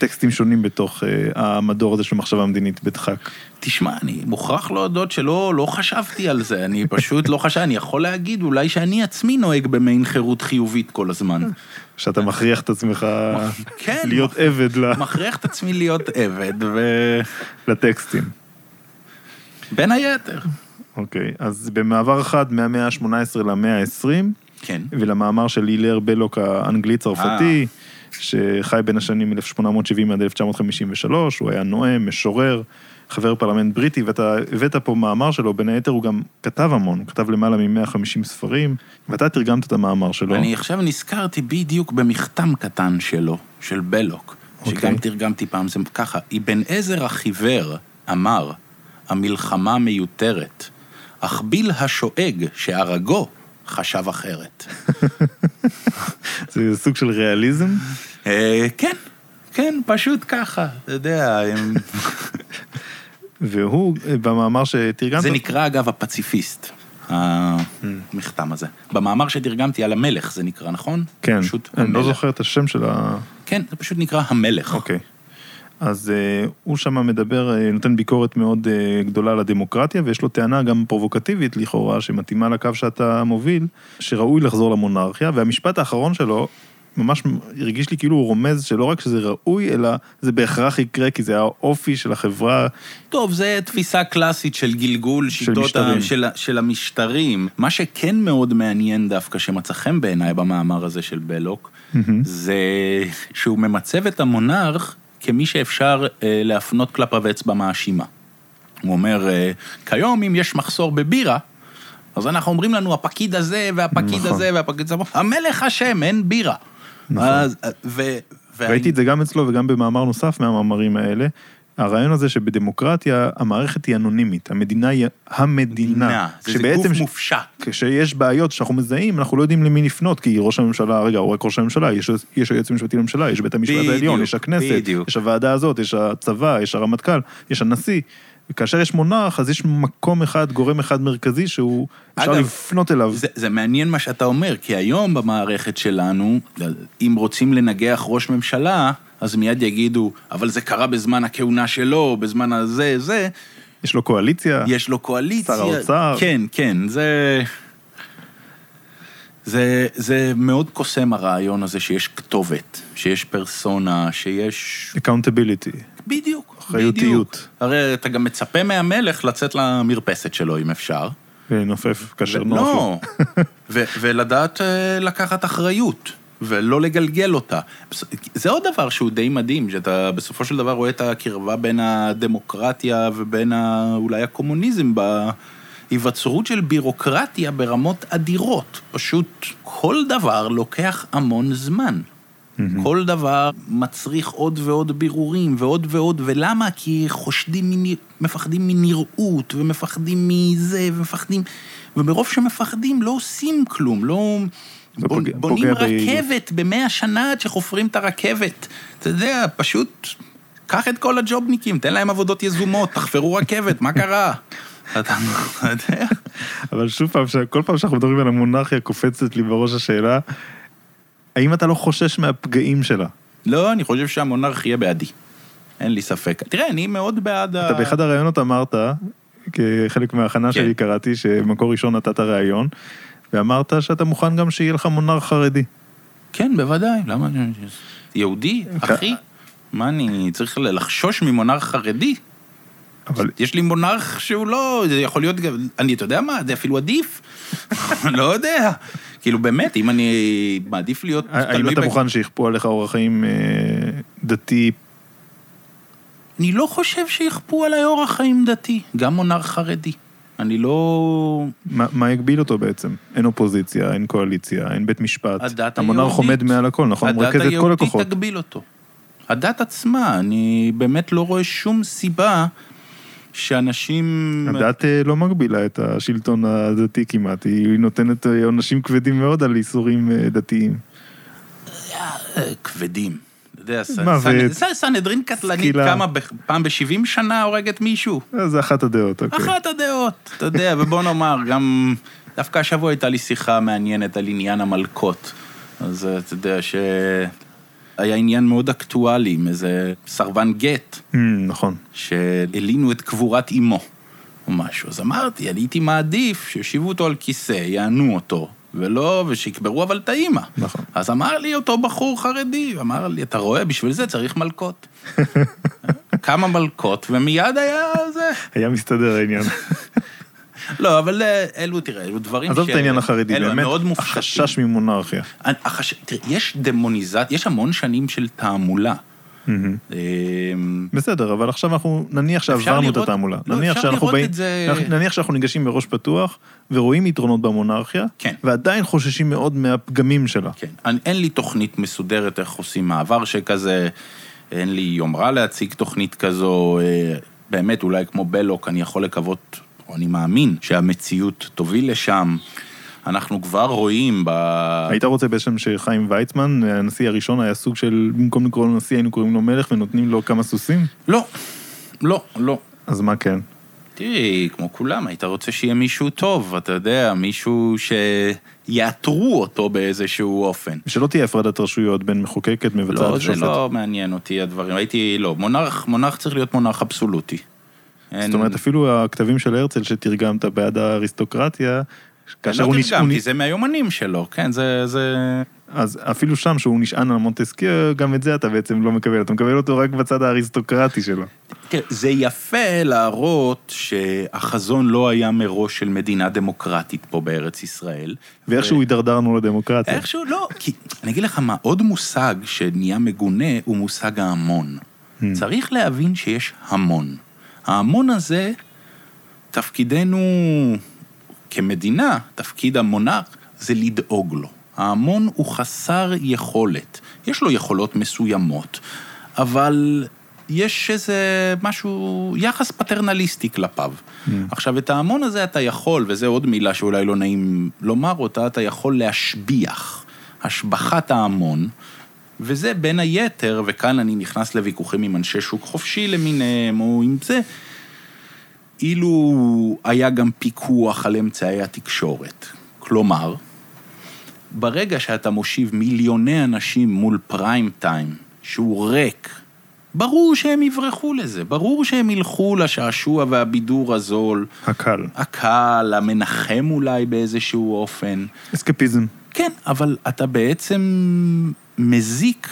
טקסטים שונים בתוך אה, המדור הזה של מחשבה מדינית בדחק. תשמע, אני מוכרח להודות שלא לא חשבתי על זה, אני פשוט לא חשבתי, אני יכול להגיד אולי שאני עצמי נוהג במעין חירות חיובית כל הזמן. שאתה מכריח את עצמך כן, להיות עבד ל- מכריח את עצמי להיות עבד, ו... לטקסטים. בין היתר. אוקיי, אז במעבר אחד מהמאה ה-18 למאה ה-20, כן. ולמאמר של הילר בלוק האנגלי-צרפתי, שחי בין השנים 1870 עד 1953, הוא היה נואם, משורר, חבר פרלמנט בריטי, ואתה הבאת פה מאמר שלו, בין היתר הוא גם כתב המון, הוא כתב למעלה מ-150 ספרים, ואתה תרגמת את המאמר שלו. אני עכשיו נזכרתי בדיוק במכתם קטן שלו, של בלוק, שגם אוקיי. תרגמתי פעם, זה ככה, אבן עזר החיוור אמר, המלחמה מיותרת, אך ביל השואג שהרגו חשב אחרת. זה סוג של ריאליזם. אה, כן, כן, פשוט ככה, אתה יודע, והוא, אה, במאמר שתרגמת... זה נקרא אגב הפציפיסט, המכתם הזה. במאמר שתרגמתי על המלך זה נקרא, נכון? כן, אני לא. זוכר את השם של ה... כן, זה פשוט נקרא המלך. אוקיי. אז uh, הוא שם מדבר, uh, נותן ביקורת מאוד uh, גדולה על הדמוקרטיה, ויש לו טענה גם פרובוקטיבית לכאורה, שמתאימה לקו שאתה מוביל, שראוי לחזור למונרכיה, והמשפט האחרון שלו, ממש הרגיש לי כאילו הוא רומז שלא רק שזה ראוי, אלא זה בהכרח יקרה, כי זה האופי של החברה. טוב, זה תפיסה קלאסית של גלגול שיטות משטרים. ה, של, של המשטרים. מה שכן מאוד מעניין דווקא, שמצא חן בעיניי במאמר הזה של בלוק, זה שהוא ממצב את המונרך כמי שאפשר אה, להפנות כלפיו אצבע מאשימה. הוא אומר, אה, כיום אם יש מחסור בבירה, אז אנחנו אומרים לנו, הפקיד הזה והפקיד נכון. הזה והפקיד הזה, המלך אשם, אין בירה. נכון. אז, אה, ו, ראיתי את זה גם אצלו וגם במאמר נוסף מהמאמרים האלה. הרעיון הזה שבדמוקרטיה המערכת היא אנונימית, המדינה היא המדינה. זה, זה גוף ש- מופשט. כשיש בעיות שאנחנו מזהים, אנחנו לא יודעים למי לפנות, כי ראש הממשלה, רגע, הוא רק ראש הממשלה, יש, יש היועץ המשפטי לממשלה, יש בית המשפט העליון, יש הכנסת, בדיוק. יש הוועדה הזאת, יש הצבא, יש הרמטכ"ל, יש הנשיא. וכאשר יש מונרך, אז יש מקום אחד, גורם אחד מרכזי שהוא, אפשר אגב, לפנות אליו. זה, זה מעניין מה שאתה אומר, כי היום במערכת שלנו, אם רוצים לנגח ראש ממשלה, אז מיד יגידו, אבל זה קרה בזמן הכהונה שלו, בזמן הזה, זה, יש לו קואליציה, יש לו קואליציה. שר האוצר. כן, כן, זה... זה, זה מאוד קוסם הרעיון הזה שיש כתובת, שיש פרסונה, שיש... accountability. בדיוק, אחריותיות. בדיוק. הרי אתה גם מצפה מהמלך לצאת למרפסת שלו, אם אפשר. לנופף כאשר נוח לו. לא, ו- ולדעת אה, לקחת אחריות, ולא לגלגל אותה. זה עוד דבר שהוא די מדהים, שאתה בסופו של דבר רואה את הקרבה בין הדמוקרטיה ובין ה- אולי הקומוניזם בהיווצרות של בירוקרטיה ברמות אדירות. פשוט כל דבר לוקח המון זמן. כל דבר מצריך עוד ועוד בירורים ועוד ועוד, ולמה? כי חושדים, מנ... מפחדים מנראות, ומפחדים מזה, ומפחדים... ומרוב שמפחדים לא עושים כלום, לא... בונים ביעילות. רכבת במאה שנה עד שחופרים את הרכבת. אתה יודע, פשוט קח את כל הג'ובניקים, תן להם עבודות יזומות, תחפרו רכבת, מה קרה? [laughs] אתה יודע? אבל שוב פעם, כל פעם שאנחנו מדברים על המונרכיה, קופצת לי בראש השאלה, האם אתה לא חושש מהפגעים שלה? לא, אני חושב שהמונרך יהיה בעדי. אין לי ספק. תראה, אני מאוד בעד ה... אתה באחד הראיונות אמרת, כחלק מההכנה שלי כן. קראתי, שמקור ראשון נתת ראיון, ואמרת שאתה מוכן גם שיהיה לך מונרך חרדי. כן, בוודאי, למה? יהודי, אחי? מה אני צריך לחשוש ממונרך חרדי? אבל יש לי מונרך שהוא לא, זה יכול להיות גם, אני, אתה יודע מה, זה אפילו עדיף. [laughs] לא יודע. כאילו באמת, אם אני מעדיף להיות האם אתה מוכן שיכפו עליך אורח חיים אה, דתי? אני לא חושב שיכפו עליי אורח חיים דתי, גם מונרך חרדי. אני לא... מה מה יגביל אותו בעצם? אין אופוזיציה, אין קואליציה, אין בית משפט. הדת המונרך היהודית. עומד מעל הכל, נכון? הוא הדת מרכז את כל היהודית הכוחות. תגביל אותו. הדת עצמה, אני באמת לא רואה שום סיבה שאנשים... הדת אה, לא מגבילה את השלטון הדתי כמעט, היא נותנת אה, עונשים כבדים מאוד על איסורים אה, דתיים. כבדים. יודע, סנהדרין קטלנית. כמה, פעם ב-70 שנה הורגת מישהו? אה, זה אחת הדעות, אוקיי. אחת הדעות, אתה יודע, ובוא נאמר, גם... דווקא השבוע הייתה לי שיחה מעניינת על עניין המלקות. אז אה, אתה יודע ש... היה עניין מאוד אקטואלי עם איזה סרבן גט, Mm, נכון. שהלינו את קבורת אמו, או משהו. אז אמרתי, אני הייתי מעדיף שיושיבו אותו על כיסא, יענו אותו, ולא, ושיקברו אבל את האימא. נכון. אז אמר לי אותו בחור חרדי, אמר לי, אתה רואה, בשביל זה צריך מלקות. [laughs] כמה מלקות, ומיד היה זה. היה מסתדר העניין. [laughs] לא, אבל אה, אלו, תראה, אלו דברים עזוב את העניין החרדי, אלו, באמת, מאוד. החשש ממונרכיה. החש... תראה, יש דמוניזציה, יש המון שנים של תעמולה. מהמם. אמ, בסדר, אבל עכשיו אנחנו, נניח שעברנו את התעמולה. לא, נניח שאנחנו באים, נניח שאנחנו ניגשים בראש פתוח, ורואים יתרונות במונרכיה, כן. ועדיין חוששים מאוד מהפגמים שלה. כן. אין לי תוכנית מסודרת איך עושים מעבר שכזה, אין לי יומרה להציג תוכנית כזו, אה, באמת, אולי כמו בלוק, אני יכול לקוות, או אני מאמין, שהמציאות תוביל לשם. אנחנו כבר רואים ב... היית רוצה בעצם שחיים ויצמן, הנשיא הראשון, היה סוג של, במקום לקרוא לו נשיא, היינו קוראים לו מלך ונותנים לו כמה סוסים? לא, לא, לא. אז מה כן? תראי, כמו כולם, היית רוצה שיהיה מישהו טוב, אתה יודע, מישהו שיאתרו אותו באיזשהו אופן. ושלא תהיה הפרדת רשויות בין מחוקקת, מבצעת לא, זה ושופט. לא מעניין אותי הדברים. הייתי, לא, מונרך, מונרך צריך להיות מונרך אבסולוטי. זאת אין- אומרת, אפילו הכתבים של הרצל שתרגמת בעד האריסטוקרטיה, כאשר הוא לא נשען, תרגמתי, זה מהיומנים שלו, כן, זה... זה... אז אפילו שם שהוא נשען על מונטסקייה, גם את זה אתה בעצם לא מקבל, אתה מקבל אותו רק בצד האריסטוקרטי שלו. תראה, זה יפה להראות שהחזון לא היה מראש של מדינה דמוקרטית פה בארץ ישראל. ואיכשהו הידרדרנו לדמוקרטיה. איכשהו לא, כי אני אגיד לך מה, עוד מושג שנהיה מגונה הוא מושג ההמון. Hmm. צריך להבין שיש המון. ההמון הזה, תפקידנו כמדינה, תפקיד המונרך, זה לדאוג לו. ההמון הוא חסר יכולת. יש לו יכולות מסוימות, אבל יש איזה משהו, יחס פטרנליסטי כלפיו. Mm. עכשיו, את ההמון הזה אתה יכול, וזו עוד מילה שאולי לא נעים לומר אותה, אתה יכול להשביח. השבחת ההמון, וזה בין היתר, וכאן אני נכנס לוויכוחים עם אנשי שוק חופשי למיניהם, או עם זה, אילו היה גם פיקוח על אמצעי התקשורת. כלומר, ברגע שאתה מושיב מיליוני אנשים מול פריים טיים, שהוא ריק, ברור שהם יברחו לזה, ברור שהם ילכו לשעשוע והבידור הזול. הקל. הקל, המנחם אולי באיזשהו אופן. אסקפיזם. כן, אבל אתה בעצם מזיק,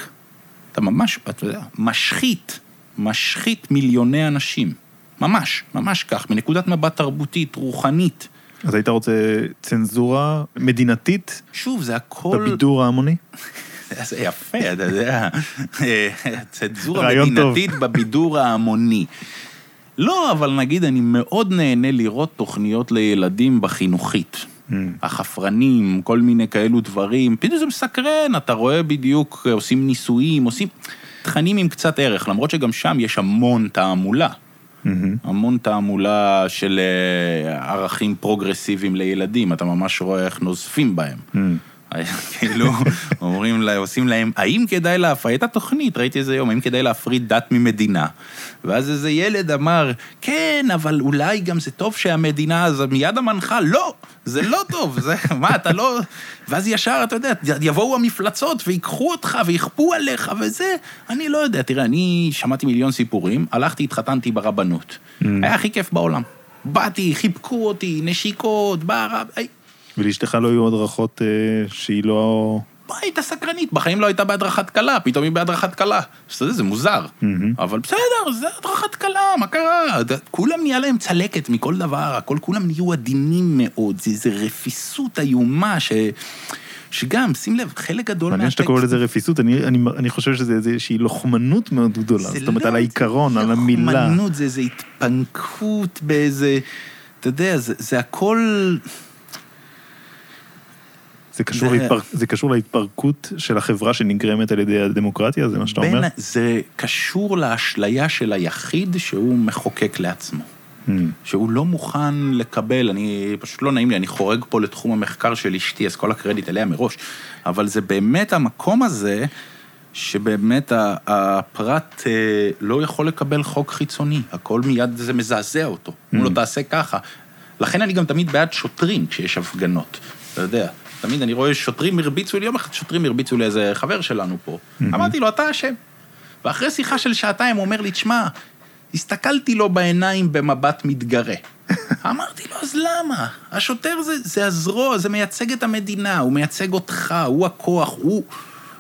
אתה ממש, אתה יודע, משחית, משחית מיליוני אנשים. ממש, ממש כך, מנקודת מבט תרבותית, רוחנית. אז היית רוצה צנזורה מדינתית? שוב, זה הכל... בבידור ההמוני? [laughs] זה יפה, אתה יודע, [laughs] צנזורה מדינתית. בבידור ההמוני. לא, אבל נגיד, אני מאוד נהנה לראות תוכניות לילדים בחינוכית. Mm. החפרנים, כל מיני כאלו דברים, פתאום זה מסקרן, אתה רואה בדיוק, עושים ניסויים, עושים תכנים עם קצת ערך, למרות שגם שם יש המון תעמולה. Mm-hmm. המון תעמולה של אה, ערכים פרוגרסיביים לילדים, אתה ממש רואה איך נוזפים בהם. Mm. [laughs] כאילו, אומרים להם, עושים להם, האם כדאי להפריד, הייתה תוכנית, ראיתי איזה יום, האם כדאי להפריד דת ממדינה? ואז איזה ילד אמר, כן, אבל אולי גם זה טוב שהמדינה, אז מיד המנחה, לא, זה לא טוב, זה, [laughs] מה, אתה לא... ואז ישר, אתה יודע, יבואו המפלצות ויקחו אותך ויכפו עליך וזה, אני לא יודע, תראה, אני שמעתי מיליון סיפורים, הלכתי, התחתנתי ברבנות. Mm. היה הכי כיף בעולם. באתי, חיבקו אותי, נשיקות, בערב, ולאשתך לא היו הדרכות אה, שהיא לא... מה, הייתה סקרנית, בחיים לא הייתה בהדרכת קלה, פתאום היא בהדרכת קלה. שזה, זה מוזר. Mm-hmm. אבל בסדר, זה הדרכת קלה, מה קרה? כולם נהיה להם צלקת מכל דבר, הכל, כולם נהיו עדינים מאוד, זה איזה רפיסות איומה ש... שגם, שים לב, חלק גדול מהטקסט... מעניין שאתה קורא לזה רפיסות, אני, אני, אני חושב שזה איזושהי לוחמנות מאוד גדולה. זאת אומרת, לא, על העיקרון, על המילה. לוחמנות, זה איזו התפנקות באיזה... אתה יודע, זה, זה הכל... זה קשור, זה... להתפר... זה קשור להתפרקות של החברה שנגרמת על ידי הדמוקרטיה, זה מה שאתה בין... אומר? זה קשור לאשליה של היחיד שהוא מחוקק לעצמו. Hmm. שהוא לא מוכן לקבל, אני, פשוט לא נעים לי, אני חורג פה לתחום המחקר של אשתי, אז כל הקרדיט עליה מראש, אבל זה באמת המקום הזה, שבאמת הפרט אה, לא יכול לקבל חוק חיצוני, הכל מיד זה מזעזע אותו, הוא לא תעשה ככה. לכן אני גם תמיד בעד שוטרים כשיש הפגנות, אתה יודע. תמיד אני רואה שוטרים הרביצו לי, יום אחד שוטרים הרביצו לי איזה חבר שלנו פה. אמרתי לו, אתה אשם. ואחרי שיחה של שעתיים הוא אומר לי, תשמע, הסתכלתי לו בעיניים במבט מתגרה. [laughs] אמרתי לו, אז למה? השוטר זה, זה הזרוע, זה מייצג את המדינה, הוא מייצג אותך, הוא הכוח, הוא,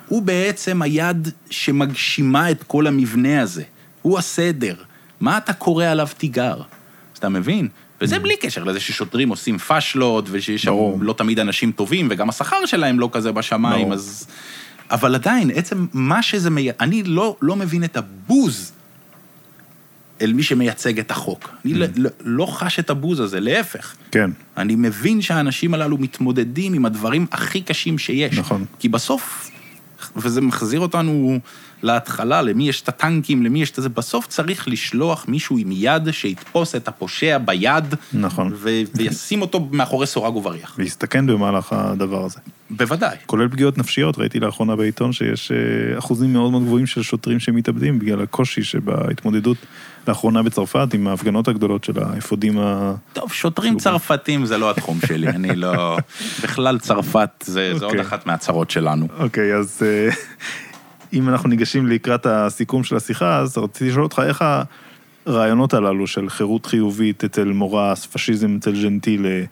הוא בעצם היד שמגשימה את כל המבנה הזה. הוא הסדר. מה אתה קורא עליו תיגר? אז אתה מבין? וזה. בלי קשר לזה ששוטרים עושים פאשלות, ושיש שם לא תמיד אנשים טובים, וגם השכר שלהם לא כזה בשמיים, אז... אבל עדיין, עצם מה שזה מי... אני לא, לא מבין את הבוז אל מי שמייצג את החוק. אני mm. לא, לא חש את הבוז הזה, להפך. כן. אני מבין שהאנשים הללו מתמודדים עם הדברים הכי קשים שיש. נכון. כי בסוף, וזה מחזיר אותנו להתחלה, למי יש את הטנקים, למי יש את זה, בסוף צריך לשלוח מישהו עם יד שיתפוס את הפושע ביד, נכון. ו- וישים אותו מאחורי סורג ובריח. ויסתכן במהלך הדבר הזה. בוודאי. כולל פגיעות נפשיות, ראיתי לאחרונה בעיתון שיש אה, אחוזים מאוד מאוד גבוהים של שוטרים שמתאבדים בגלל הקושי שבהתמודדות לאחרונה בצרפת עם ההפגנות הגדולות של האפודים ה... טוב, שוטרים צרפתים זה לא התחום שלי, [laughs] אני לא... בכלל צרפת זה, okay. זה עוד אוקיי. אחת מהצרות שלנו. אוקיי, okay, אז... אה, [laughs] אם אנחנו ניגשים לקראת הסיכום של השיחה, אז רציתי לשאול אותך איך הרעיונות הללו של חירות חיובית אצל מורס, פשיזם אצל ג'נטילה,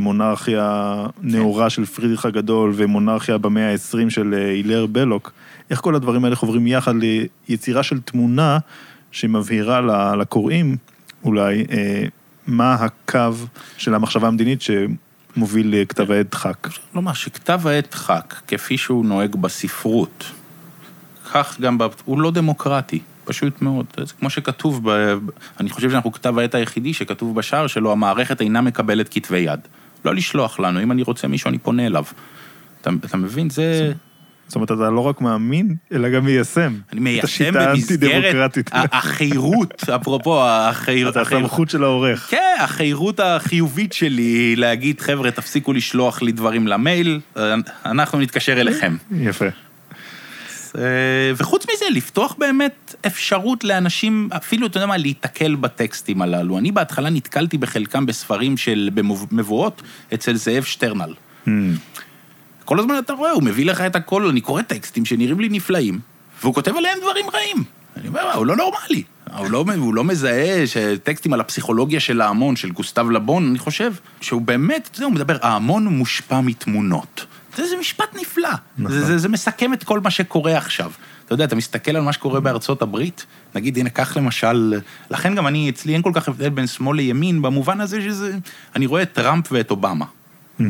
מונרכיה נאורה של פרידריך הגדול ומונרכיה במאה ה-20 של אה, הילר בלוק, איך כל הדברים האלה חוברים יחד ליצירה של תמונה שמבהירה לקוראים אולי אה, מה הקו של המחשבה המדינית שמוביל לכתב העת דחק. כלומר, שכתב העת דחק, כפי שהוא נוהג בספרות, כך גם, הוא לא דמוקרטי, פשוט מאוד. זה כמו שכתוב, ב, אני חושב שאנחנו כתב העת היחידי שכתוב בשער שלו, המערכת אינה מקבלת כתבי יד. לא לשלוח לנו, אם אני רוצה מישהו, אני פונה אליו. אתה, אתה מבין? זה... זאת אומרת, אתה לא רק מאמין, אלא גם מיישם. אני מיישם במסגרת החירות, [laughs] אפרופו החירות. אתה הסמכות של העורך. כן, החירות החיובית שלי להגיד, חבר'ה, תפסיקו לשלוח לי דברים למייל, אנחנו נתקשר אליכם. יפה. וחוץ מזה, לפתוח באמת אפשרות לאנשים, אפילו, אתה יודע מה, להיתקל בטקסטים הללו. אני בהתחלה נתקלתי בחלקם בספרים של, במבואות, אצל זאב שטרנל. Hmm. כל הזמן אתה רואה, הוא מביא לך את הכל, אני קורא טקסטים שנראים לי נפלאים, והוא כותב עליהם דברים רעים. אני אומר, הוא לא נורמלי. הוא לא, הוא לא מזהה שטקסטים על הפסיכולוגיה של ההמון, של גוסטב לבון, אני חושב שהוא באמת, אתה יודע, הוא מדבר, ההמון מושפע מתמונות. זה, זה משפט נפלא. נכון. זה, זה, זה מסכם את כל מה שקורה עכשיו. אתה יודע, אתה מסתכל על מה שקורה בארצות הברית, נגיד, הנה, קח למשל, לכן גם אני, אצלי אין כל כך הבדל בין שמאל לימין, במובן הזה שזה, אני רואה את טראמפ ואת אובמה. Mm-hmm.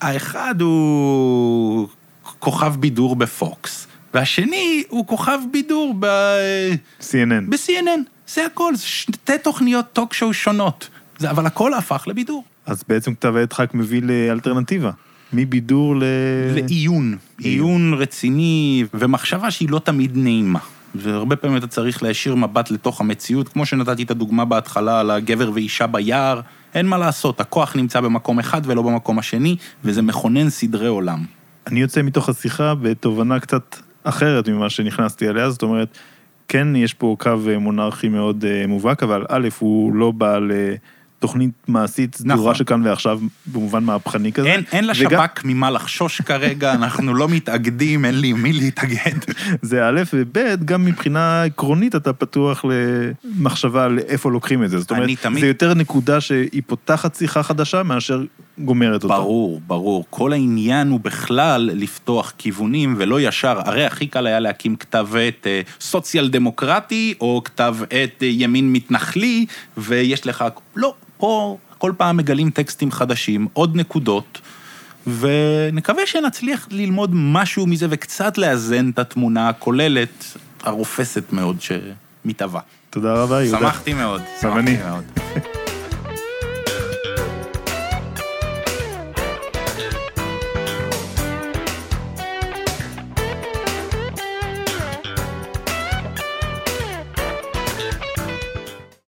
האחד הוא כוכב בידור בפוקס, והשני הוא כוכב בידור ב... CNN. ב-CNN, זה הכל, זה שתי תוכניות טוק שואו שונות, זה, אבל הכל הפך לבידור. אז בעצם כתב העת חק מביא לאלטרנטיבה. מבידור ל... לעיון, עיון רציני ומחשבה שהיא לא תמיד נעימה. והרבה פעמים אתה צריך להישיר מבט לתוך המציאות, כמו שנתתי את הדוגמה בהתחלה על הגבר ואישה ביער, אין מה לעשות, הכוח נמצא במקום אחד ולא במקום השני, וזה מכונן סדרי עולם. אני יוצא מתוך השיחה בתובנה קצת אחרת ממה שנכנסתי אליה, זאת אומרת, כן, יש פה קו מונרכי מאוד אה, מובהק, אבל א', הוא לא בא ל... תוכנית מעשית סדורה נכון. שכאן ועכשיו, במובן מהפכני כזה. אין, אין לשב"כ וגם... ממה לחשוש כרגע, [laughs] אנחנו לא מתאגדים, אין לי מי להתאגד. זה א', וב', גם מבחינה עקרונית אתה פתוח למחשבה על איפה לוקחים את זה. זאת אומרת, תמיד... זה יותר נקודה שהיא פותחת שיחה חדשה מאשר גומרת אותה. ברור, ברור. כל העניין הוא בכלל לפתוח כיוונים ולא ישר, הרי הכי קל היה להקים כתב עת אה, סוציאל דמוקרטי, או כתב עת אה, ימין מתנחלי, ויש לך... לא. פה כל פעם מגלים טקסטים חדשים, עוד נקודות, ונקווה שנצליח ללמוד משהו מזה וקצת לאזן את התמונה הכוללת, הרופסת מאוד שמתהווה. תודה רבה, יהודה. שמחתי מאוד. שמחתי מאוד.